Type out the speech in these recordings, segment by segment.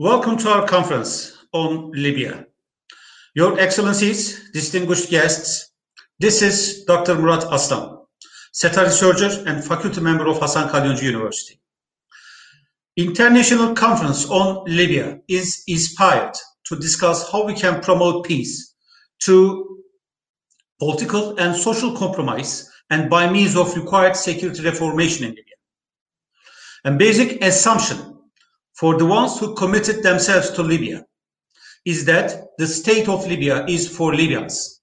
Welcome to our conference on Libya. Your Excellencies, distinguished guests, this is Dr. Murat Aslan, SETA researcher and faculty member of Hasan Kalyoncu University. International Conference on Libya is inspired to discuss how we can promote peace through political and social compromise and by means of required security reformation in Libya. A basic assumption for the ones who committed themselves to Libya is that the state of Libya is for Libyans.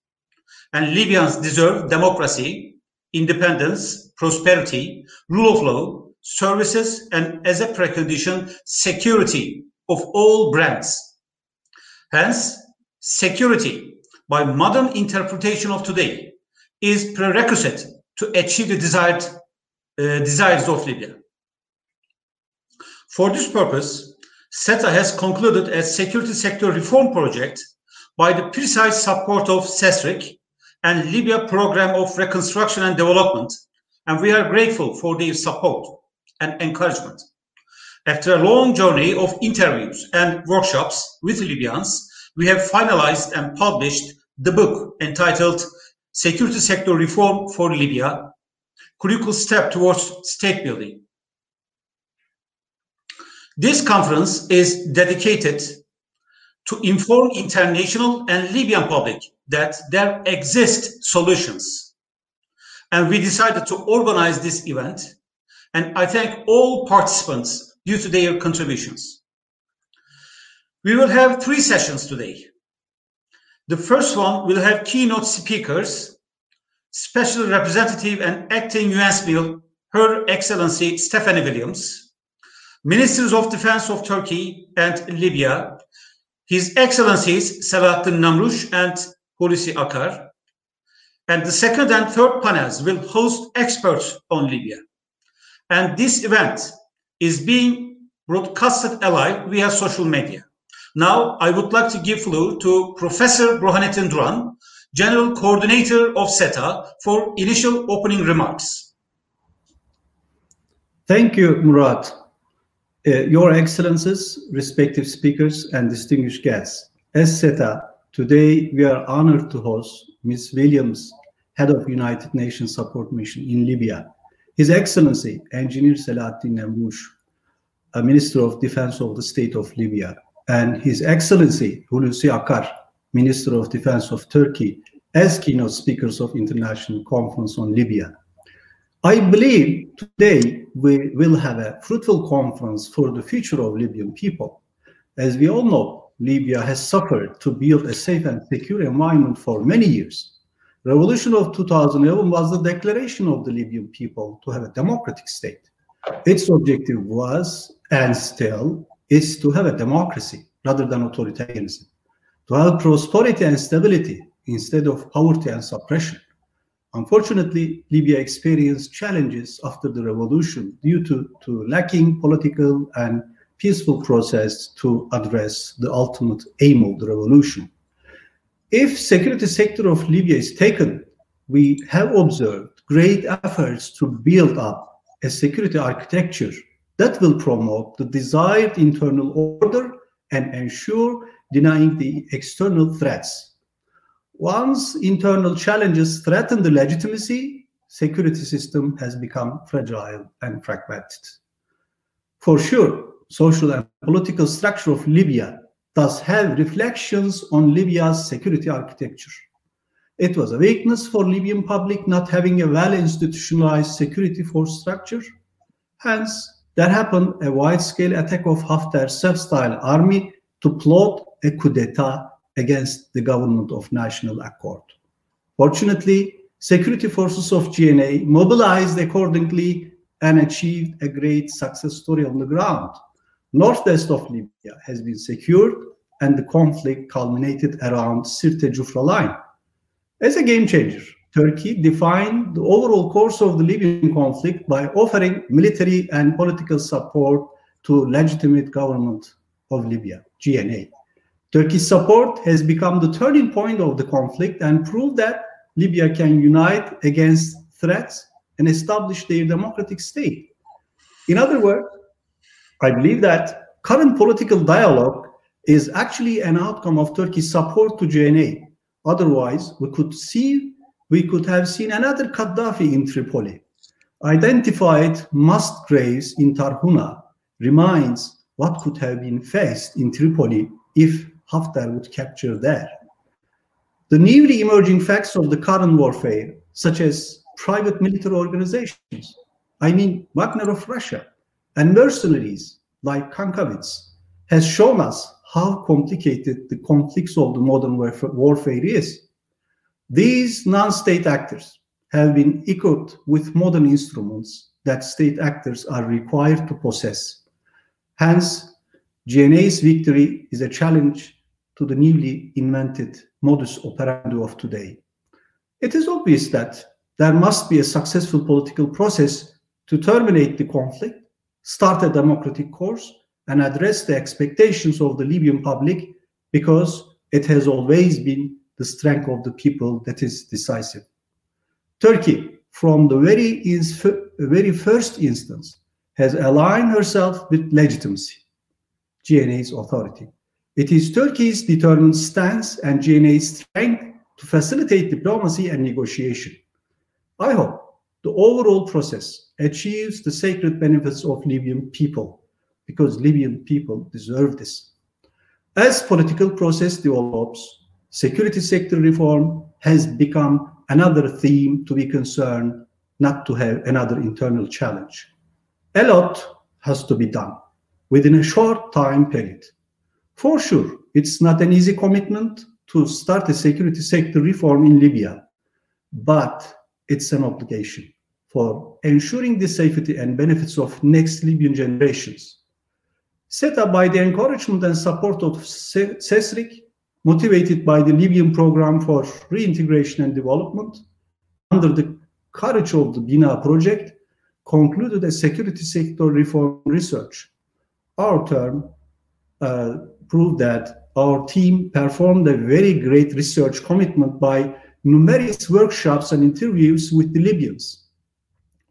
And Libyans deserve democracy, independence, prosperity, rule of law, services, and as a precondition, security of all brands. Hence, security, by modern interpretation of today, is prerequisite to achieve the desired uh, desires of Libya. For this purpose, SETA has concluded a security sector reform project by the precise support of SESRIC and Libya Program of Reconstruction and Development, and we are grateful for their support and encouragement. After a long journey of interviews and workshops with Libyans, we have finalized and published the book entitled Security Sector Reform for Libya, Critical Step Towards State Building. This conference is dedicated to inform international and Libyan public that there exist solutions. And we decided to organize this event and I thank all participants due to their contributions. We will have three sessions today. The first one will have keynote speakers, Special Representative and Acting UNSMIL, Her Excellency Stephanie Williams, Ministers of Defense of Turkey and Libya, His Excellencies Selahattin Namrush and Hulusi Akar, and the second and third panels will host experts on Libya. And this event is being broadcasted live via social media. Now, I would like to give floor to Professor Burhanettin Duran, General Coordinator of SETA, for initial opening remarks. Thank you, Murat. Uh, Your Excellencies, respective speakers, and distinguished guests. As SETA, today we are honored to host Ms. Williams, Head of United Nations Support Mission in Libya, his Excellency, Engineer Selahattin Namroush, a Minister of Defense of the State of Libya, and His Excellency Hulusi Akar, Minister of Defense of Turkey, as keynote speakers of International Conference on Libya. I believe today we will have a fruitful conference for the future of Libyan people. As we all know, Libya has suffered to build a safe and secure environment for many years revolution of 2011 was the declaration of the Libyan people to have a democratic state. Its objective was, and still, is to have a democracy rather than authoritarianism, to have prosperity and stability instead of poverty and suppression. Unfortunately, Libya experienced challenges after the revolution due to, to lacking political and peaceful process to address the ultimate aim of the revolution if security sector of Libya is taken, we have observed great efforts to build up a security architecture that will promote the desired internal order and ensure denying the external threats. Once internal challenges threaten the legitimacy, security system has become fragile and fragmented. For sure, social and political structure of Libya does have reflections on Libya's security architecture. It was a weakness for Libyan public not having a well-institutionalized security force structure. Hence, there happened a wide-scale attack of Haftar's self-styled army to plot a coup d'etat against the government of national accord. Fortunately, security forces of GNA mobilized accordingly and achieved a great success story on the ground northwest of Libya has been secured and the conflict culminated around Sirte-Jufra line. As a game changer, Turkey defined the overall course of the Libyan conflict by offering military and political support to legitimate government of Libya, GNA. Turkey's support has become the turning point of the conflict and proved that Libya can unite against threats and establish their democratic state. In other words, I believe that current political dialogue is actually an outcome of Turkey's support to GNA. Otherwise, we could see we could have seen another Gaddafi in Tripoli. Identified mass graves in Tarhuna reminds what could have been faced in Tripoli if Haftar would capture there. The newly emerging facts of the current warfare, such as private military organizations, I mean Wagner of Russia, and mercenaries like Kankavitz, has shown us how complicated the conflicts of the modern warfare is. These non-state actors have been equipped with modern instruments that state actors are required to possess. Hence, GNA's victory is a challenge to the newly invented modus operandi of today. It is obvious that there must be a successful political process to terminate the conflict, start a democratic course, and address the expectations of the Libyan public because it has always been the strength of the people that is decisive. Turkey, from the very, very first instance, has aligned herself with legitimacy, GNA's authority. It is Turkey's determined stance and GNA's strength to facilitate diplomacy and negotiation. I hope the overall process achieves the sacred benefits of Libyan people because Libyan people deserve this. As political process develops, security sector reform has become another theme to be concerned, not to have another internal challenge. A lot has to be done within a short time period. For sure, it's not an easy commitment to start a security sector reform in Libya, but it's an obligation for ensuring the safety and benefits of next Libyan generations. Set up by the encouragement and support of SESRIC, motivated by the Libyan Program for Reintegration and Development, under the courage of the BINA project, concluded a security sector reform research. Our term uh, proved that our team performed a very great research commitment by numerous workshops and interviews with the Libyans.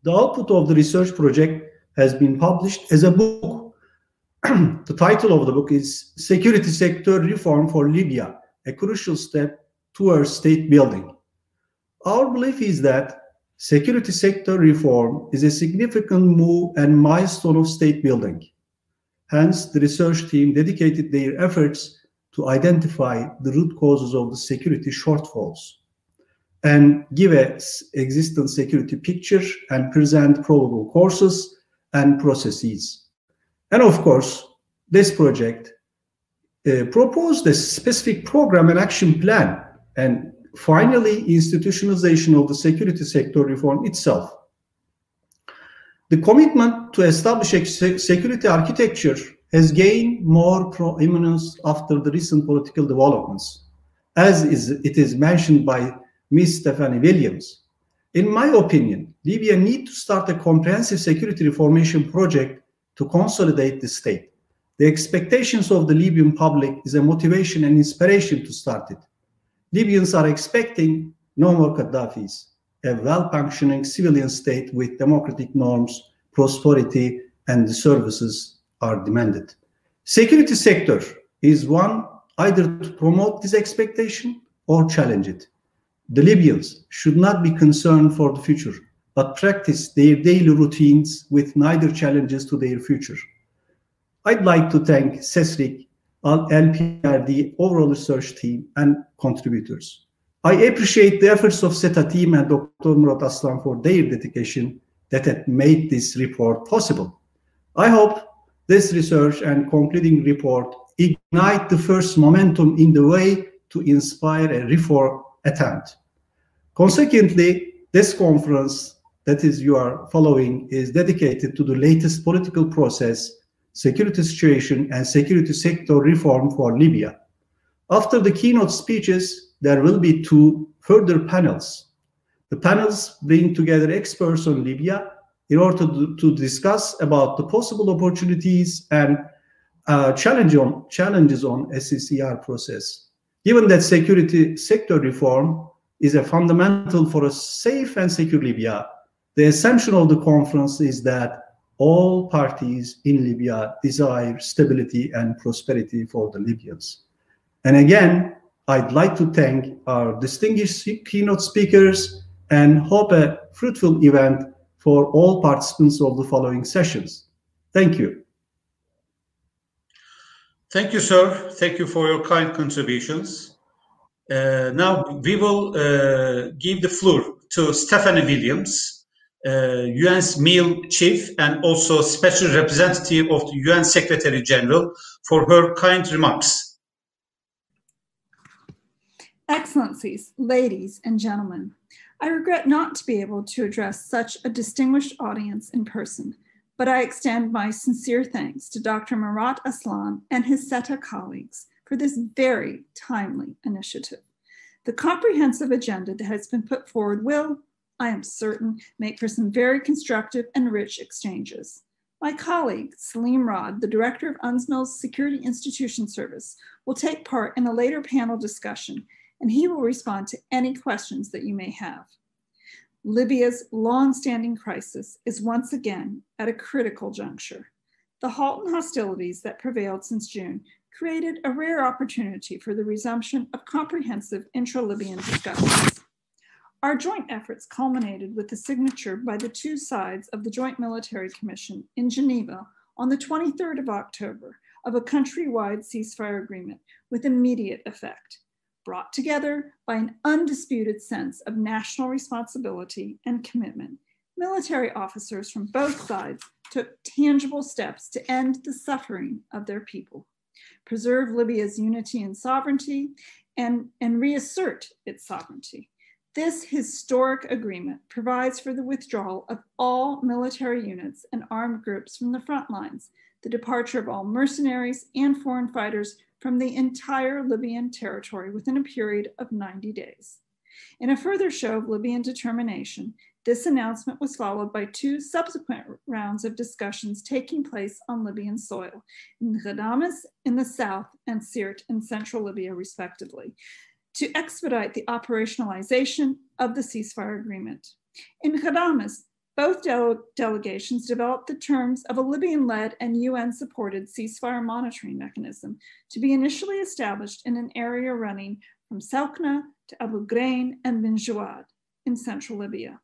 The output of the research project has been published as a book. the title of the book is Security Sector Reform for Libya, a crucial step towards state building. Our belief is that security sector reform is a significant move and milestone of state building. Hence, the research team dedicated their efforts to identify the root causes of the security shortfalls and give a existing security picture and present probable courses and processes. And of course, this project uh, proposed a specific program and action plan and finally institutionalization of the security sector reform itself. The commitment to establish a security architecture has gained more prominence after the recent political developments, as is, it is mentioned by Ms. Stephanie Williams. In my opinion, Libya needs to start a comprehensive security reformation project to consolidate the state. The expectations of the Libyan public is a motivation and inspiration to start it. Libyans are expecting no more Gaddafis, a well-functioning civilian state with democratic norms, prosperity, and the services are demanded. Security sector is one either to promote this expectation or challenge it. The Libyans should not be concerned for the future, but practice their daily routines with neither challenges to their future. I'd like to thank SESRIC, LPRD, overall research team, and contributors. I appreciate the efforts of SETA team and Dr. Murat Aslan for their dedication that had made this report possible. I hope this research and concluding report ignite the first momentum in the way to inspire a reform attempt. Consequently, this conference that is you are following is dedicated to the latest political process, security situation, and security sector reform for Libya. After the keynote speeches, there will be two further panels. The panels bring together experts on Libya in order to, to discuss about the possible opportunities and uh, challenge on, challenges on SCCR process. Given that security sector reform is a fundamental for a safe and secure Libya, the assumption of the conference is that all parties in Libya desire stability and prosperity for the Libyans. And again, I'd like to thank our distinguished keynote speakers and hope a fruitful event for all participants of the following sessions. Thank you. Thank you, sir. Thank you for your kind contributions. Uh, now we will uh, give the floor to Stephanie Williams, uh, UNSMIL chief and also special representative of the UN Secretary General for her kind remarks. Excellencies, ladies and gentlemen, I regret not to be able to address such a distinguished audience in person, but I extend my sincere thanks to Dr. Murat Aslan and his SETA colleagues for this very timely initiative. The comprehensive agenda that has been put forward will, I am certain, make for some very constructive and rich exchanges. My colleague, Salim Rod, the director of UNSMIL's Security Institution Service, will take part in a later panel discussion, and he will respond to any questions that you may have. Libya's long-standing crisis is once again at a critical juncture. The halt in hostilities that prevailed since June created a rare opportunity for the resumption of comprehensive intra-Libyan discussions. Our joint efforts culminated with the signature by the two sides of the Joint Military Commission in Geneva on the 23rd of October of a countrywide ceasefire agreement with immediate effect brought together by an undisputed sense of national responsibility and commitment, military officers from both sides took tangible steps to end the suffering of their people, preserve Libya's unity and sovereignty, and, and reassert its sovereignty. This historic agreement provides for the withdrawal of all military units and armed groups from the front lines, the departure of all mercenaries and foreign fighters from the entire Libyan territory within a period of 90 days. In a further show of Libyan determination, this announcement was followed by two subsequent rounds of discussions taking place on Libyan soil, in Ghadames in the south and Sirte in central Libya, respectively, to expedite the operationalization of the ceasefire agreement. In Ghadames, both de delegations developed the terms of a Libyan led and UN supported ceasefire monitoring mechanism to be initially established in an area running from Saukna to Abu Ghrain and Bin Jawad in central Libya.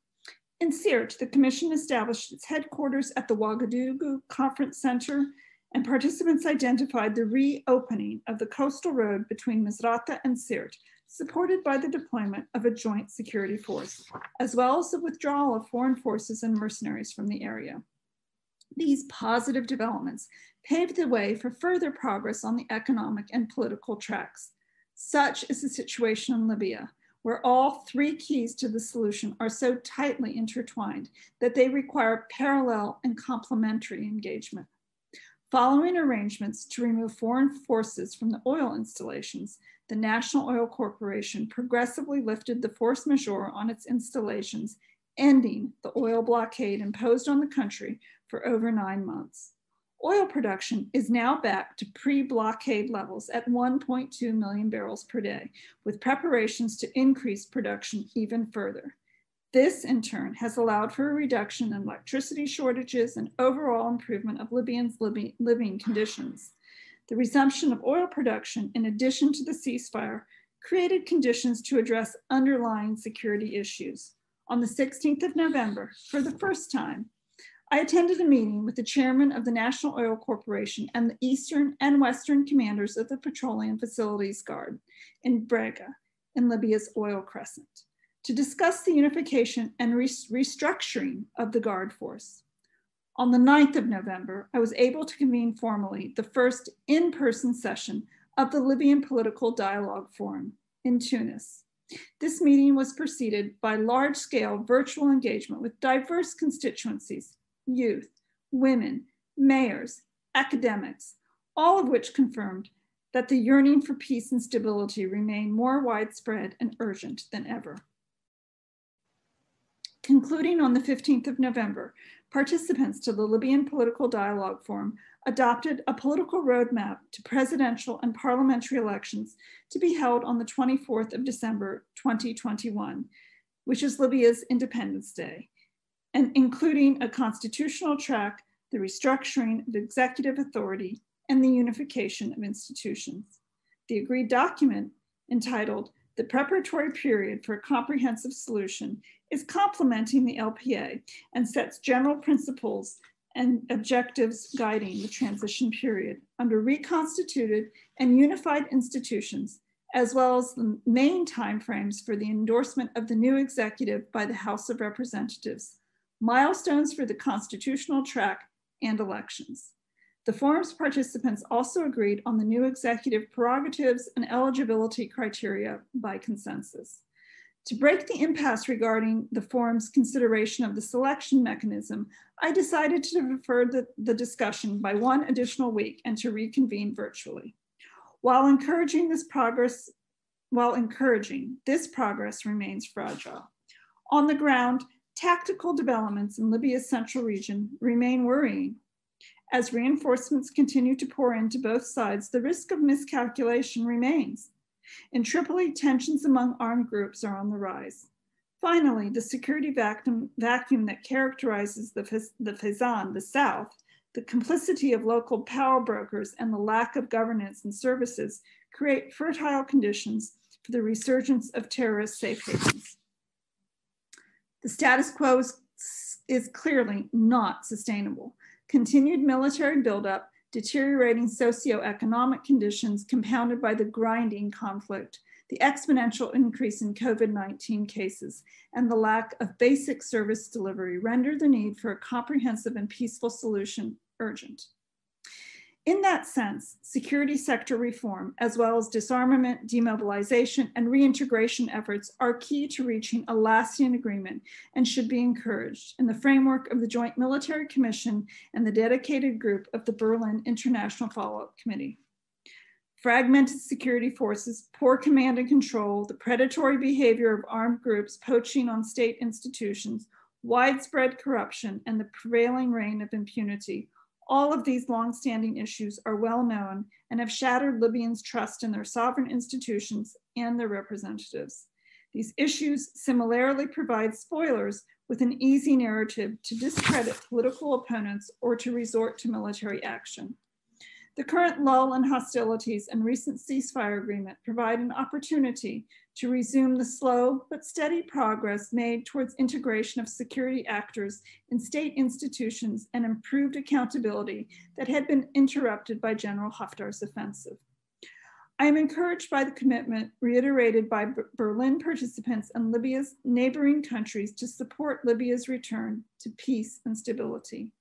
In Sirte, the Commission established its headquarters at the Ouagadougou Conference Center, and participants identified the reopening of the coastal road between Misrata and Sirte supported by the deployment of a joint security force, as well as the withdrawal of foreign forces and mercenaries from the area. These positive developments paved the way for further progress on the economic and political tracks. Such is the situation in Libya, where all three keys to the solution are so tightly intertwined that they require parallel and complementary engagement. Following arrangements to remove foreign forces from the oil installations, the National Oil Corporation progressively lifted the force majeure on its installations, ending the oil blockade imposed on the country for over nine months. Oil production is now back to pre-blockade levels at 1.2 million barrels per day, with preparations to increase production even further. This, in turn, has allowed for a reduction in electricity shortages and overall improvement of Libyans' living conditions. The resumption of oil production, in addition to the ceasefire, created conditions to address underlying security issues. On the 16th of November, for the first time, I attended a meeting with the chairman of the National Oil Corporation and the Eastern and Western commanders of the Petroleum Facilities Guard in Brega, in Libya's oil crescent, to discuss the unification and restructuring of the Guard force. On the 9th of November, I was able to convene formally the first in person session of the Libyan Political Dialogue Forum in Tunis. This meeting was preceded by large scale virtual engagement with diverse constituencies, youth, women, mayors, academics, all of which confirmed that the yearning for peace and stability remain more widespread and urgent than ever. Concluding on the 15th of November, participants to the Libyan Political Dialogue Forum adopted a political roadmap to presidential and parliamentary elections to be held on the 24th of December 2021, which is Libya's Independence Day, and including a constitutional track the restructuring of executive authority, and the unification of institutions. The agreed document, entitled The Preparatory Period for a Comprehensive Solution, is complementing the LPA and sets general principles and objectives guiding the transition period under reconstituted and unified institutions, as well as the main timeframes for the endorsement of the new executive by the House of Representatives, milestones for the constitutional track, and elections. The forum's participants also agreed on the new executive prerogatives and eligibility criteria by consensus. To break the impasse regarding the forum's consideration of the selection mechanism, I decided to defer the, the discussion by one additional week and to reconvene virtually. While encouraging this progress, while encouraging, this progress remains fragile. On the ground, tactical developments in Libya's central region remain worrying. As reinforcements continue to pour into both sides, the risk of miscalculation remains. In Tripoli, tensions among armed groups are on the rise. Finally, the security vacuum, vacuum that characterizes the, the Fezzan, the South, the complicity of local power brokers, and the lack of governance and services create fertile conditions for the resurgence of terrorist safe havens. The status quo is, is clearly not sustainable. Continued military buildup, deteriorating socioeconomic conditions compounded by the grinding conflict, the exponential increase in COVID 19 cases, and the lack of basic service delivery render the need for a comprehensive and peaceful solution urgent. In that sense, security sector reform, as well as disarmament, demobilization, and reintegration efforts are key to reaching a lasting agreement and should be encouraged in the framework of the Joint Military Commission and the dedicated group of the Berlin International Follow-up Committee. Fragmented security forces, poor command and control, the predatory behavior of armed groups poaching on state institutions, widespread corruption, and the prevailing reign of impunity all of these longstanding issues are well known and have shattered Libyans' trust in their sovereign institutions and their representatives. These issues similarly provide spoilers with an easy narrative to discredit political opponents or to resort to military action. The current lull in hostilities and recent ceasefire agreement provide an opportunity to resume the slow but steady progress made towards integration of security actors in state institutions and improved accountability that had been interrupted by General Haftar's offensive. I am encouraged by the commitment reiterated by B Berlin participants and Libya's neighboring countries to support Libya's return to peace and stability.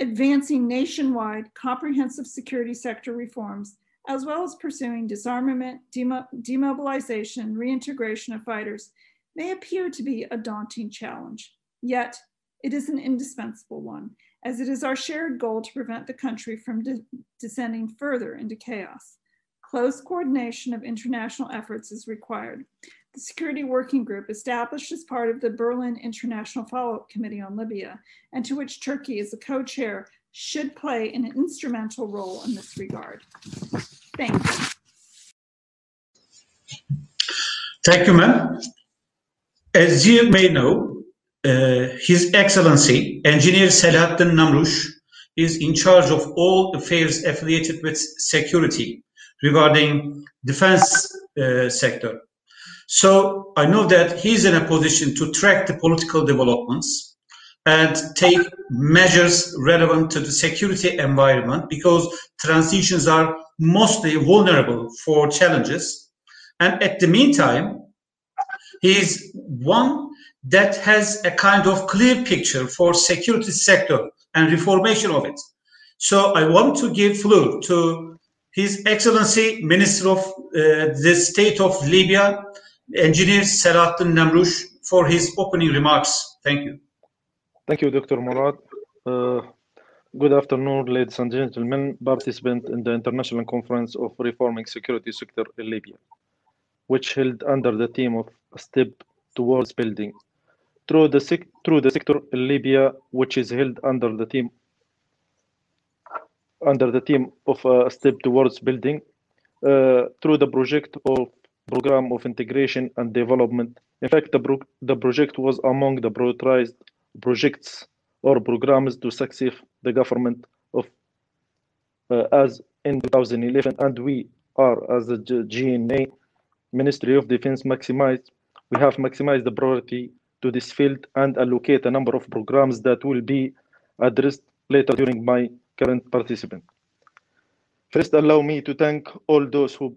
Advancing nationwide comprehensive security sector reforms as well as pursuing disarmament, demo demobilization, reintegration of fighters, may appear to be a daunting challenge. Yet, it is an indispensable one, as it is our shared goal to prevent the country from de descending further into chaos. Close coordination of international efforts is required. The Security Working Group, established as part of the Berlin International Follow-up Committee on Libya, and to which Turkey is a co-chair, should play an instrumental role in this regard. Thank you. Thank you, ma'am. As you may know, uh, His Excellency, Engineer Selahattin Namrush, is in charge of all affairs affiliated with security regarding defense uh, sector. So I know that he's in a position to track the political developments and take measures relevant to the security environment because transitions are mostly vulnerable for challenges. And at the meantime, he is one that has a kind of clear picture for security sector and reformation of it. So I want to give floor to His Excellency Minister of uh, the State of Libya, Engineer Selahattin Namrush, for his opening remarks. Thank you. Thank you, Dr. Murad. Uh, good afternoon, ladies and gentlemen, participants in the International Conference of Reforming Security Sector in Libya, which held under the theme of step towards building. Through the, through the sector in Libya, which is held under the theme under the theme of a step towards building, uh, through the project of program of integration and development. In fact, the, the project was among the prioritized projects or programs to succeed the government of uh, as in 2011, and we are as the GNA Ministry of Defense maximized we have maximized the priority to this field and allocate a number of programs that will be addressed later during my current participant. First, allow me to thank all those who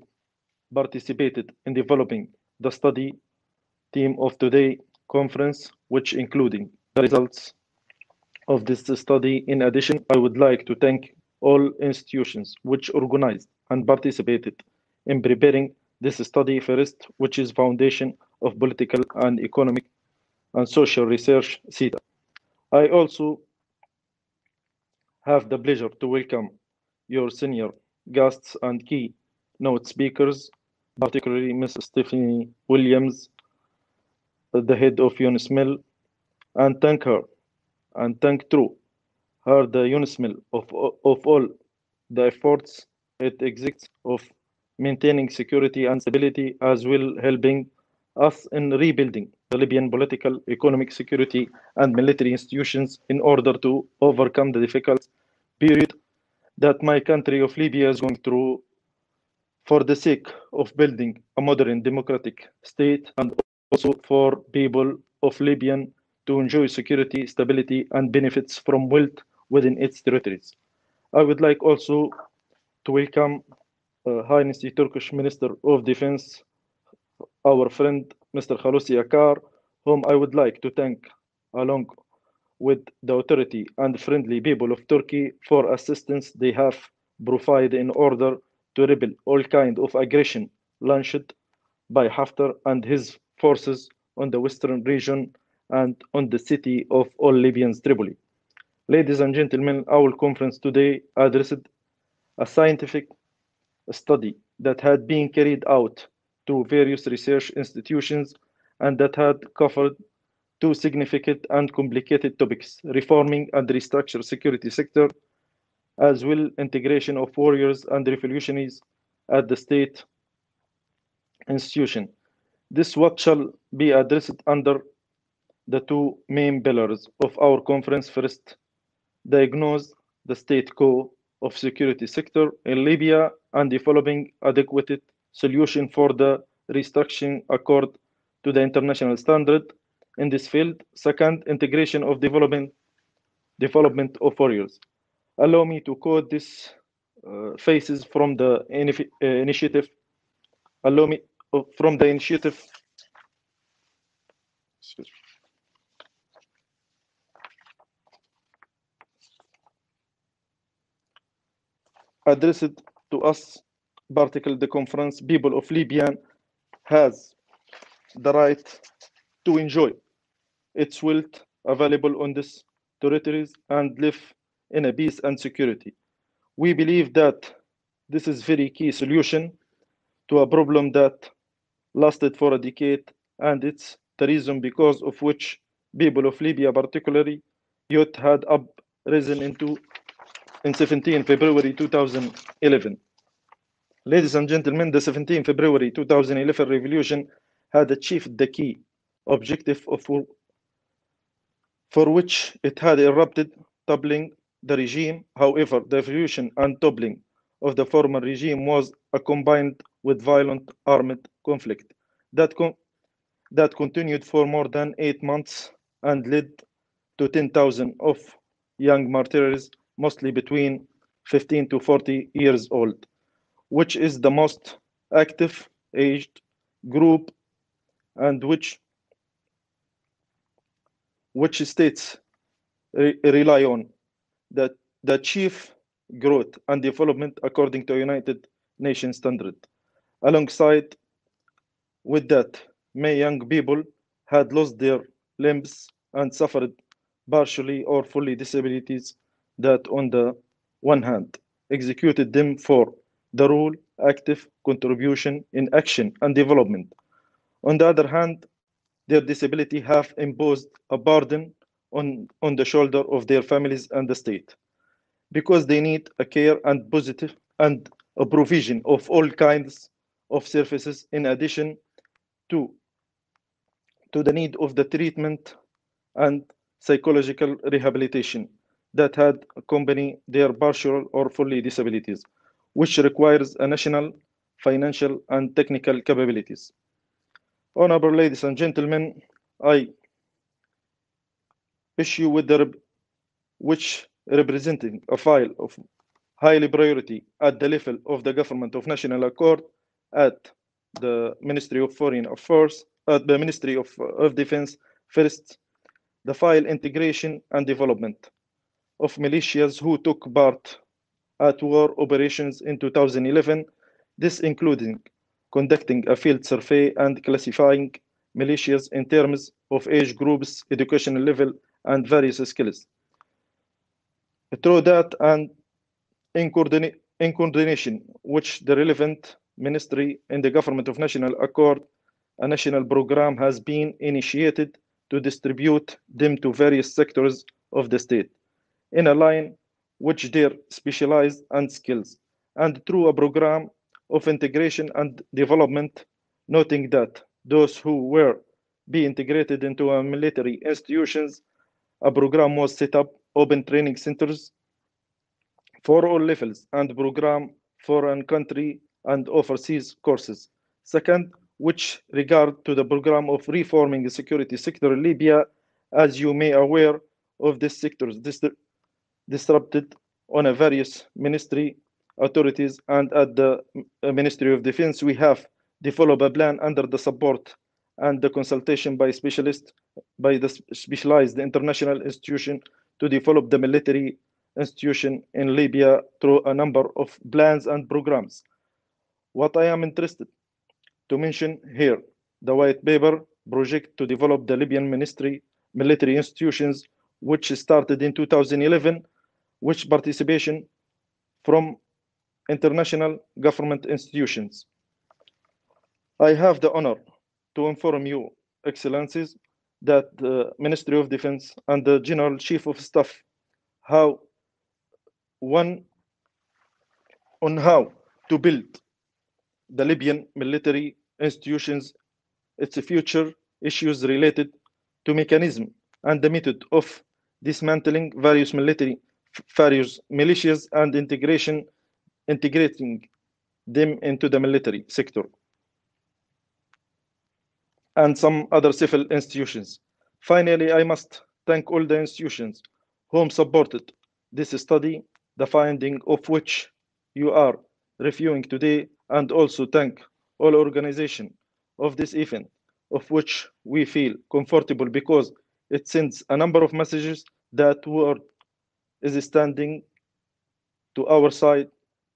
participated in developing the study team of today conference, which including the results of this study. In addition, I would like to thank all institutions which organized and participated in preparing this study first, which is foundation of political and economic and social research, SETA. I also have the pleasure to welcome your senior guests and key note speakers, particularly Ms. Stephanie Williams, the head of UNSMIL, and thank her and thank through her the UNSMIL of, of all the efforts it exists of maintaining security and stability as well helping us in rebuilding the Libyan political, economic, security, and military institutions in order to overcome the difficult period that my country of Libya is going through for the sake of building a modern democratic state and also for people of Libyan to enjoy security, stability, and benefits from wealth within its territories. I would like also to welcome uh, Highness the Turkish Minister of Defense, our friend Mr. Khalusi Akar, whom I would like to thank along with the authority and friendly people of Turkey for assistance they have provided in order to repel all kind of aggression launched by Haftar and his forces on the western region and on the city of all Libyans, Tripoli. Ladies and gentlemen, our conference today addressed a scientific study that had been carried out through various research institutions and that had covered two significant and complicated topics, reforming and restructure security sector, as well integration of warriors and revolutionaries at the state institution. This what shall be addressed under the two main pillars of our conference. First, diagnose the state co of security sector in Libya and developing adequate solution for the restructuring accord to the international standard in this field. Second, integration of development development of warriors. Allow me to quote this uh, phases from the uh, initiative. Allow me uh, from the initiative. Excuse me. Addressed to us, particularly the conference, people of Libya has the right to enjoy its wealth available on these territories and live in a peace and security. We believe that this is very key solution to a problem that lasted for a decade and it's the reason because of which people of Libya particularly youth had up risen into in 17 February 2011. Ladies and gentlemen, the 17 February 2011 revolution had achieved the key objective of for which it had erupted, toppling the regime. However, the revolution and toppling of the former regime was combined with violent armed conflict that, con that continued for more than eight months and led to 10,000 of young martyrs mostly between 15 to 40 years old, which is the most active aged group and which which states re rely on that the chief growth and development according to United Nations standard. Alongside with that, many young people had lost their limbs and suffered partially or fully disabilities that on the one hand executed them for the role active contribution in action and development. On the other hand, their disability have imposed a burden on, on the shoulder of their families and the state because they need a care and positive and a provision of all kinds of services in addition to to the need of the treatment and psychological rehabilitation that had accompany their partial or fully disabilities, which requires a national, financial, and technical capabilities. Honorable ladies and gentlemen, I issue with the which representing a file of highly priority at the level of the government of national accord at the Ministry of Foreign Affairs, at the Ministry of, of Defense, first, the file integration and development of militias who took part at war operations in 2011, this including conducting a field survey and classifying militias in terms of age groups, educational level, and various skills. Through that and in, coordina in coordination, which the relevant ministry in the government of national accord, a national program has been initiated to distribute them to various sectors of the state in a line which their specialized and skills and through a program of integration and development noting that those who were be integrated into a military institutions a program was set up open training centers for all levels and program foreign country and overseas courses. Second, which regard to the program of reforming the security sector in Libya, as you may aware of this sector dis disrupted on a various ministry authorities and at the uh, Ministry of Defense, we have developed a plan under the support and the consultation by specialists by the specialized international institution to develop the military institution in Libya through a number of plans and programs. What I am interested to mention here, the white paper project to develop the Libyan ministry military institutions, which started in 2011, which participation from international government institutions. I have the honor to inform you, Excellencies, that the Ministry of Defense and the General Chief of Staff how one on how to build the Libyan military institutions, its future issues related to mechanism and the method of dismantling various military various militias and integration integrating them into the military sector and some other civil institutions. Finally, I must thank all the institutions whom supported this study, the finding of which you are reviewing today, and also thank all organization of this event, of which we feel comfortable because it sends a number of messages that world is standing to our side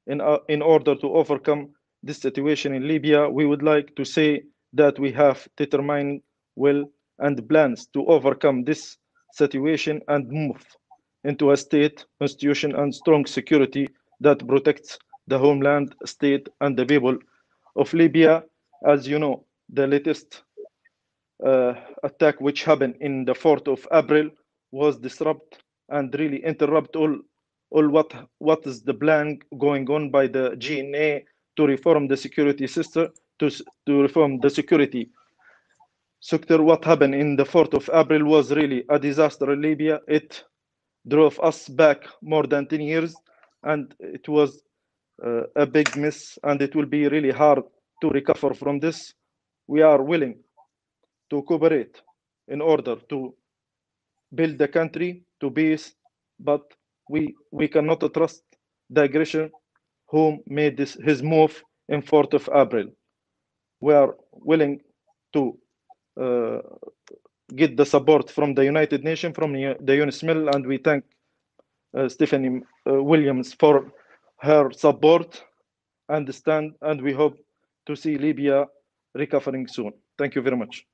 in, uh, in order to overcome this situation in Libya. We would like to say that we have determined will and plans to overcome this situation and move into a state institution and strong security that protects the homeland state and the people of Libya. As you know, the latest uh, attack which happened in the 4th of April was disrupt and really interrupt all all what what is the plan going on by the GNA to reform the security system to to reform the security sector. What happened in the 4th of April was really a disaster in Libya. It drove us back more than 10 years, and it was uh, a big miss, and it will be really hard to recover from this. We are willing to cooperate in order to build the country to peace, but we we cannot trust the aggression who made this his move in 4th of April. We are willing to uh, get the support from the United Nations, from the, the UNSMIL, and we thank uh, Stephanie uh, Williams for her support and stand, and we hope to see Libya recovering soon. Thank you very much.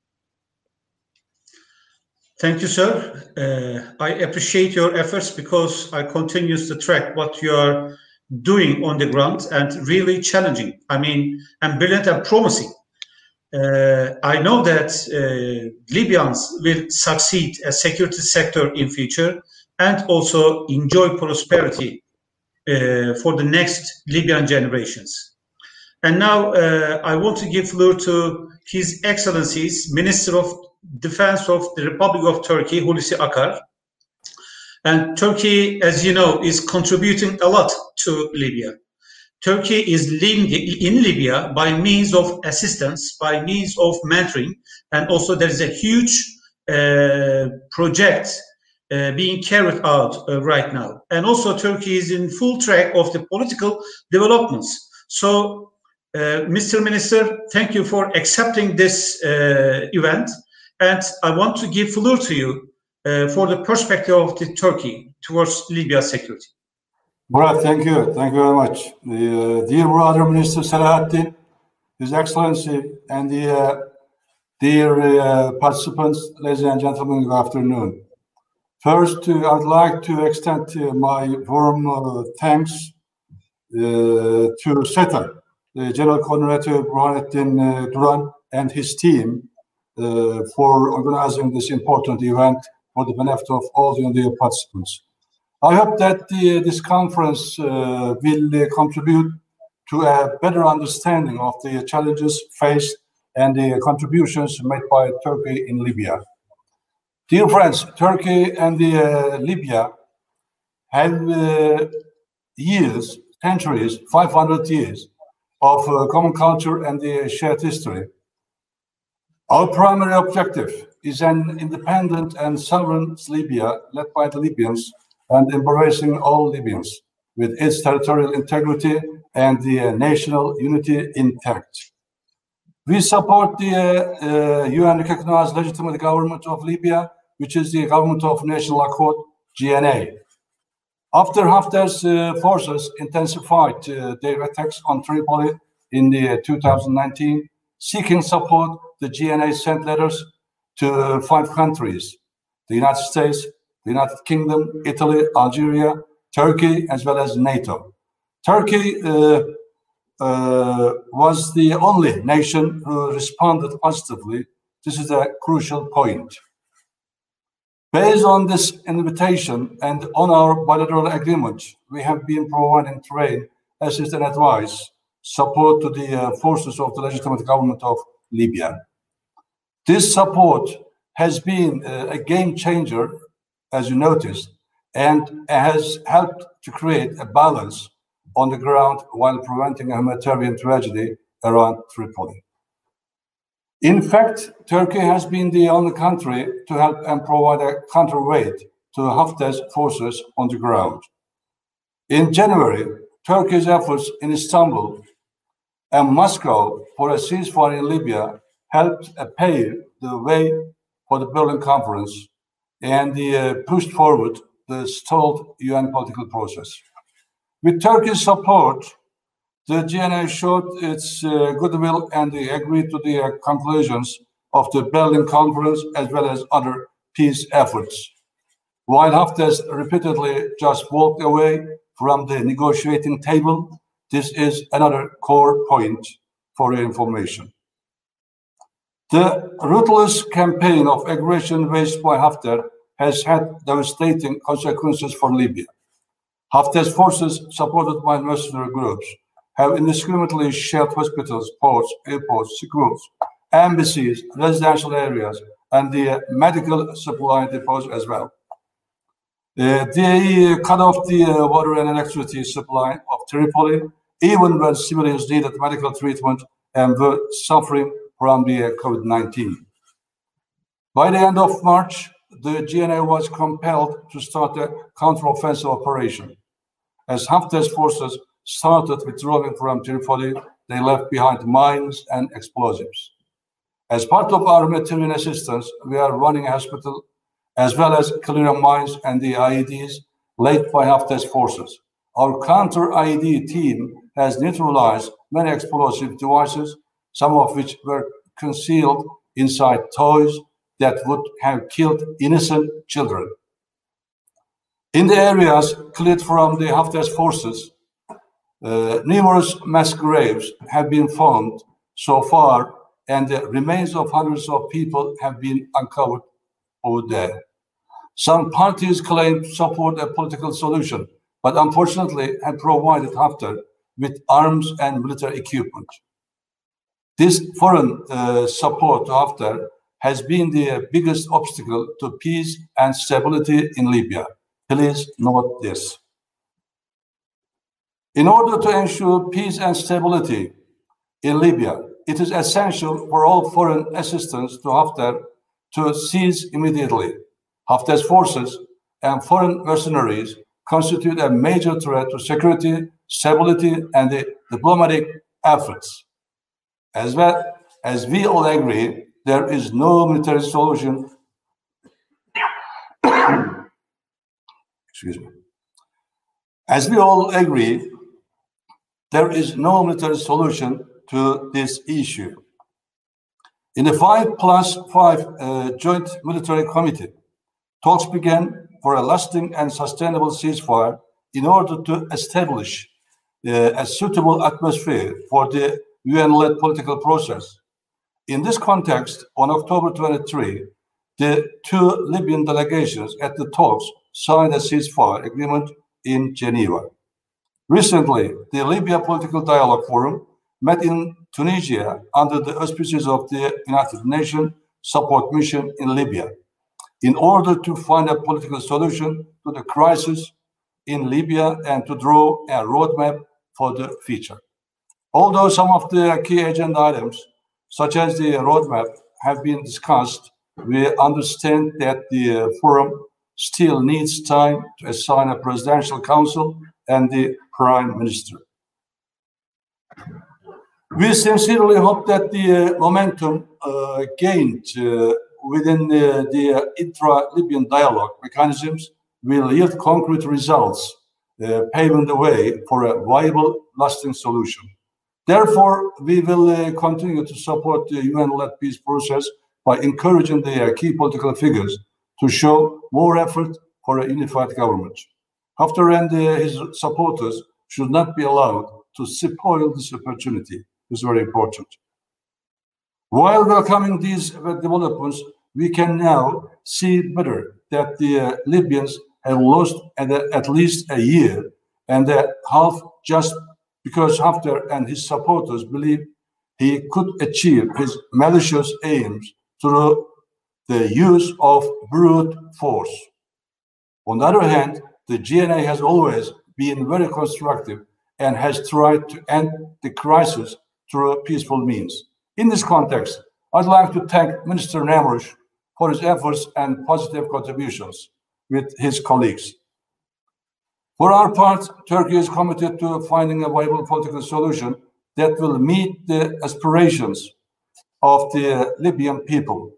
Thank you, sir. Uh, I appreciate your efforts because I continue to track what you are doing on the ground and really challenging. I mean, and brilliant and promising. Uh, I know that uh, Libyans will succeed as security sector in future and also enjoy prosperity uh, for the next Libyan generations. And now uh, I want to give floor to His Excellencies Minister of Defense of the Republic of Turkey, Hulusi Akar. And Turkey, as you know, is contributing a lot to Libya. Turkey is in Libya by means of assistance, by means of mentoring, and also there is a huge uh, project uh, being carried out uh, right now. And also Turkey is in full track of the political developments. So, uh, Mr. Minister, thank you for accepting this uh, event. And I want to give floor to you uh, for the perspective of the Turkey towards Libya security. Murat, thank you. Thank you very much. The, uh, dear brother Minister Selahattin, His Excellency, and the uh, dear uh, participants, ladies and gentlemen, good afternoon. First, uh, I'd like to extend uh, my warm thanks to SETA, the General Coordinator Burhanettin Duran and his team for organizing this important event for the benefit of all the participants. I hope that the, this conference uh, will uh, contribute to a better understanding of the challenges faced and the contributions made by Turkey in Libya. Dear friends, Turkey and the, uh, Libya have uh, years, centuries, 500 years of uh, common culture and the shared history. Our primary objective is an independent and sovereign Libya led by the Libyans and embracing all Libyans with its territorial integrity and the uh, national unity intact. We support the uh, UN recognized legitimate government of Libya, which is the Government of National Accord, GNA. After Haftar's uh, forces intensified uh, their attacks on Tripoli in the 2019, seeking support, the GNA sent letters to five countries the United States, the United Kingdom, Italy, Algeria, Turkey, as well as NATO. Turkey uh, uh, was the only nation who responded positively. This is a crucial point. Based on this invitation and on our bilateral agreement, we have been providing terrain, assistance, and advice support to the uh, forces of the legitimate government of Libya. This support has been uh, a game changer, as you noticed, and has helped to create a balance on the ground while preventing a humanitarian tragedy around Tripoli. In fact, Turkey has been the only country to help and provide a counterweight to the Haftar's forces on the ground. In January, Turkey's efforts in Istanbul and Moscow for a ceasefire in Libya helped pave the way for the Berlin Conference and uh, pushed forward the stalled UN political process. With Turkey's support, the GNA showed its uh, goodwill and they agreed to the uh, conclusions of the Berlin Conference as well as other peace efforts. While Haftar repeatedly just walked away from the negotiating table, this is another core point for your information. The ruthless campaign of aggression waged by Haftar has had devastating consequences for Libya. Haftar's forces, supported by mercenary groups, have indiscriminately shelled hospitals, ports, airports, schools, embassies, residential areas, and the medical supply depots as well. Uh, they cut off the uh, water and electricity supply of Tripoli, even when civilians needed medical treatment and were suffering from the uh, COVID-19. By the end of March, the GNA was compelled to start a counteroffensive operation. As Haftar's forces started withdrawing from Tripoli, they left behind mines and explosives. As part of our humanitarian assistance, we are running a hospital as well as clearing mines and the IEDs laid by Haftar's forces. Our counter IED team has neutralized many explosive devices some of which were concealed inside toys that would have killed innocent children. In the areas cleared from the Haftar's forces, uh, numerous mass graves have been found so far, and the remains of hundreds of people have been uncovered over there. Some parties claim support a political solution, but unfortunately have provided Haftar with arms and military equipment. This foreign uh, support to Haftar has been the biggest obstacle to peace and stability in Libya. Please note this. In order to ensure peace and stability in Libya, it is essential for all foreign assistance to Haftar to cease immediately. Haftar's forces and foreign mercenaries constitute a major threat to security, stability, and the diplomatic efforts. As well as we all agree, there is no military solution. Excuse me. As we all agree, there is no military solution to this issue. In the 5 plus 5 uh, Joint Military Committee, talks began for a lasting and sustainable ceasefire in order to establish Uh, a suitable atmosphere for the UN-led political process. In this context, on October 23, the two Libyan delegations at the talks signed a ceasefire agreement in Geneva. Recently, the Libya Political Dialogue Forum met in Tunisia under the auspices of the United Nations Support Mission in Libya in order to find a political solution to the crisis in Libya and to draw a roadmap for the future. Although some of the key agenda items, such as the roadmap, have been discussed, we understand that the forum still needs time to assign a presidential council and the prime minister. We sincerely hope that the uh, momentum uh, gained uh, within the, the intra-Libyan dialogue mechanisms will yield concrete results, uh, paving the way for a viable, lasting solution. Therefore, we will uh, continue to support the UN-led peace process by encouraging the uh, key political figures to show more effort for a unified government. Haftar and his supporters should not be allowed to spoil this opportunity. It's very important. While welcoming these developments, we can now see better that the uh, Libyans have lost at, at, least a year and that half just because Haftar and his supporters believe he could achieve his malicious aims through the use of brute force. On the other hand, the GNA has always been very constructive and has tried to end the crisis through peaceful means. In this context, I'd like to thank Minister Namroush for his efforts and positive contributions with his colleagues. For our part, Turkey is committed to finding a viable political solution that will meet the aspirations of the Libyan people.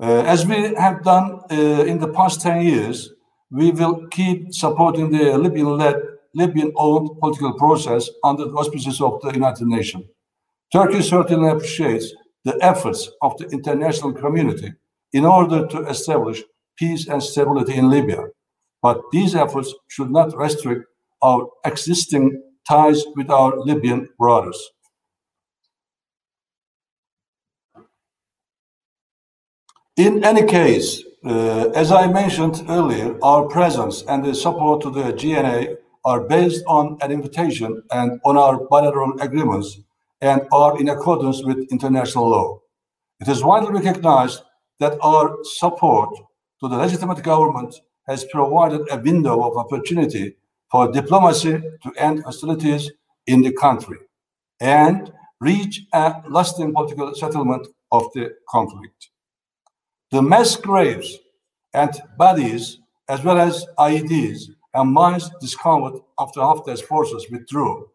Uh, as we have done uh, in the past 10 years, we will keep supporting the Libyan-led, Libyan-owned political process under the auspices of the United Nations. Turkey certainly appreciates the efforts of the international community in order to establish peace and stability in Libya. But these efforts should not restrict our existing ties with our Libyan brothers. In any case, uh, as I mentioned earlier, our presence and the support to the GNA are based on an invitation and on our bilateral agreements and are in accordance with international law. It is widely recognized that our support to the legitimate government has provided a window of opportunity for diplomacy to end hostilities in the country and reach a lasting political settlement of the conflict. The mass graves and bodies, as well as IEDs and mines discovered after Haftar's forces withdrew,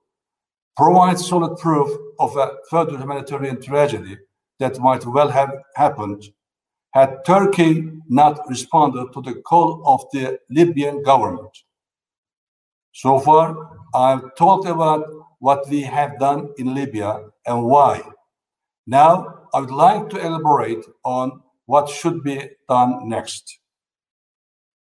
provide solid proof of a further humanitarian tragedy that might well have happened had Turkey not responded to the call of the Libyan government. So far, I've talked about what we have done in Libya and why. Now, I would like to elaborate on what should be done next.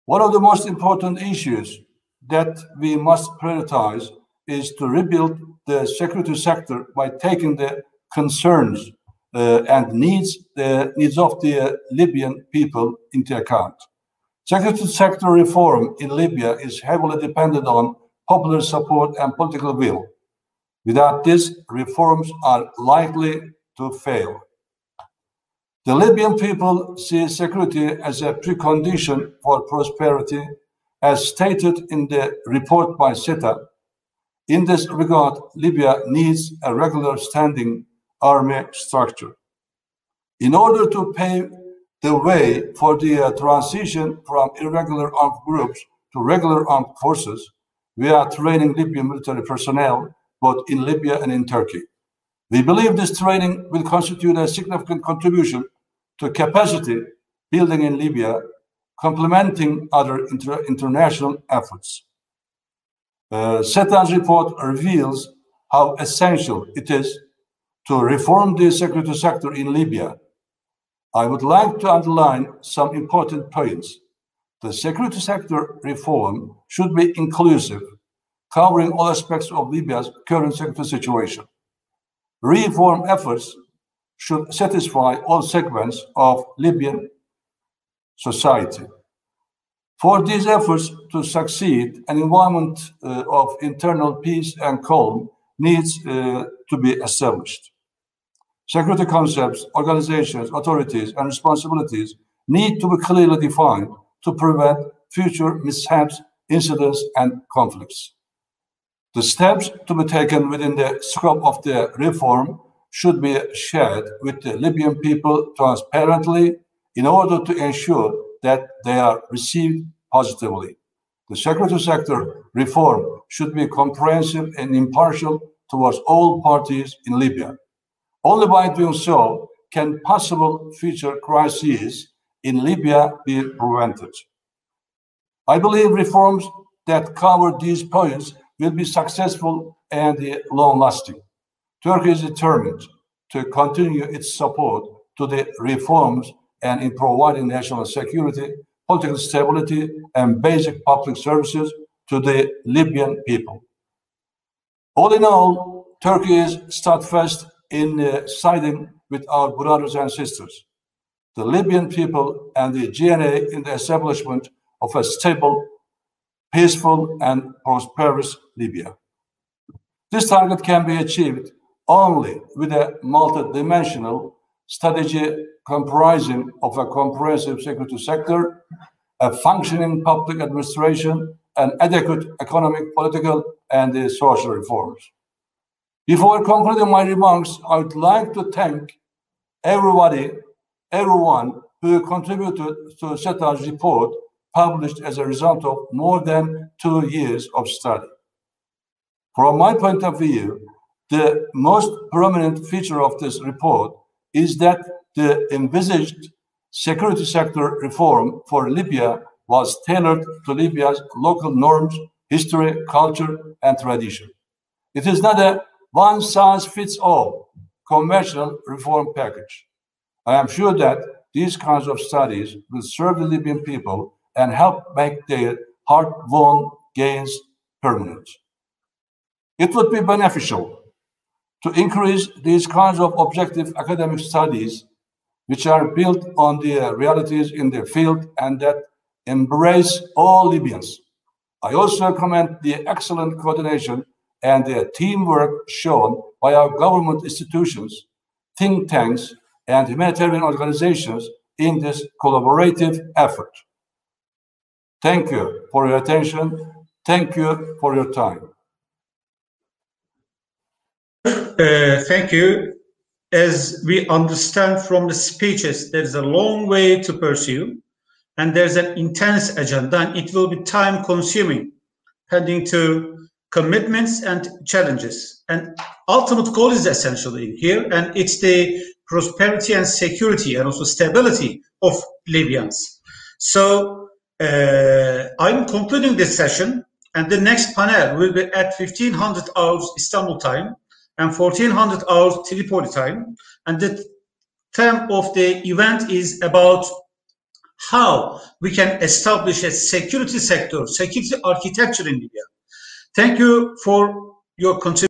One of the most important issues that we must prioritize is to rebuild the security sector by taking the concerns Uh, and needs the needs of the Libyan people into account. Security sector reform in Libya is heavily dependent on popular support and political will. Without this, reforms are likely to fail. The Libyan people see security as a precondition for prosperity, as stated in the report by SETA. In this regard, Libya needs a regular standing army structure. In order to pave the way for the uh, transition from irregular armed groups to regular armed forces, we are training Libyan military personnel both in Libya and in Turkey. We believe this training will constitute a significant contribution to capacity building in Libya, complementing other inter international efforts. Uh, report reveals how essential it is to reform the security sector in Libya. I would like to underline some important points. The security sector reform should be inclusive, covering all aspects of Libya's current security situation. Reform efforts should satisfy all segments of Libyan society. For these efforts to succeed, an environment uh, of internal peace and calm needs uh, to be established. Security concepts, organizations, authorities, and responsibilities need to be clearly defined to prevent future mishaps, incidents, and conflicts. The steps to be taken within the scope of the reform should be shared with the Libyan people transparently in order to ensure that they are received positively. The security sector reform should be comprehensive and impartial towards all parties in Libya. Only by doing so can possible future crises in Libya be prevented. I believe reforms that cover these points will be successful and long lasting. Turkey is determined to continue its support to the reforms and in providing national security, political stability, and basic public services to the Libyan people. All in all, Turkey is steadfast in uh, siding with our brothers and sisters, the Libyan people and the GNA in the establishment of a stable, peaceful, and prosperous Libya. This target can be achieved only with a multidimensional strategy comprising of a comprehensive security sector, a functioning public administration, and adequate economic, political, and uh, social reforms. Before concluding my remarks, I would like to thank everybody, everyone who contributed to SETA's report published as a result of more than two years of study. From my point of view, the most prominent feature of this report is that the envisaged security sector reform for Libya was tailored to Libya's local norms, history, culture, and tradition. It is not a one size fits all conventional reform package. I am sure that these kinds of studies will serve the Libyan people and help make their hard won gains permanent. It would be beneficial to increase these kinds of objective academic studies, which are built on the realities in the field and that embrace all Libyans. I also commend the excellent coordination and the teamwork shown by our government institutions, think tanks, and humanitarian organizations in this collaborative effort. Thank you for your attention. Thank you for your time. Uh, thank you. As we understand from the speeches, there is a long way to pursue, and there's an intense agenda, and it will be time consuming, heading to commitments and challenges. And ultimate goal is essentially here, and it's the prosperity and security and also stability of Libyans. So uh, I'm concluding this session, and the next panel will be at 1500 hours Istanbul time and 1400 hours Tripoli time. And the theme of the event is about how we can establish a security sector, security architecture in Libya. Thank you for your contribution.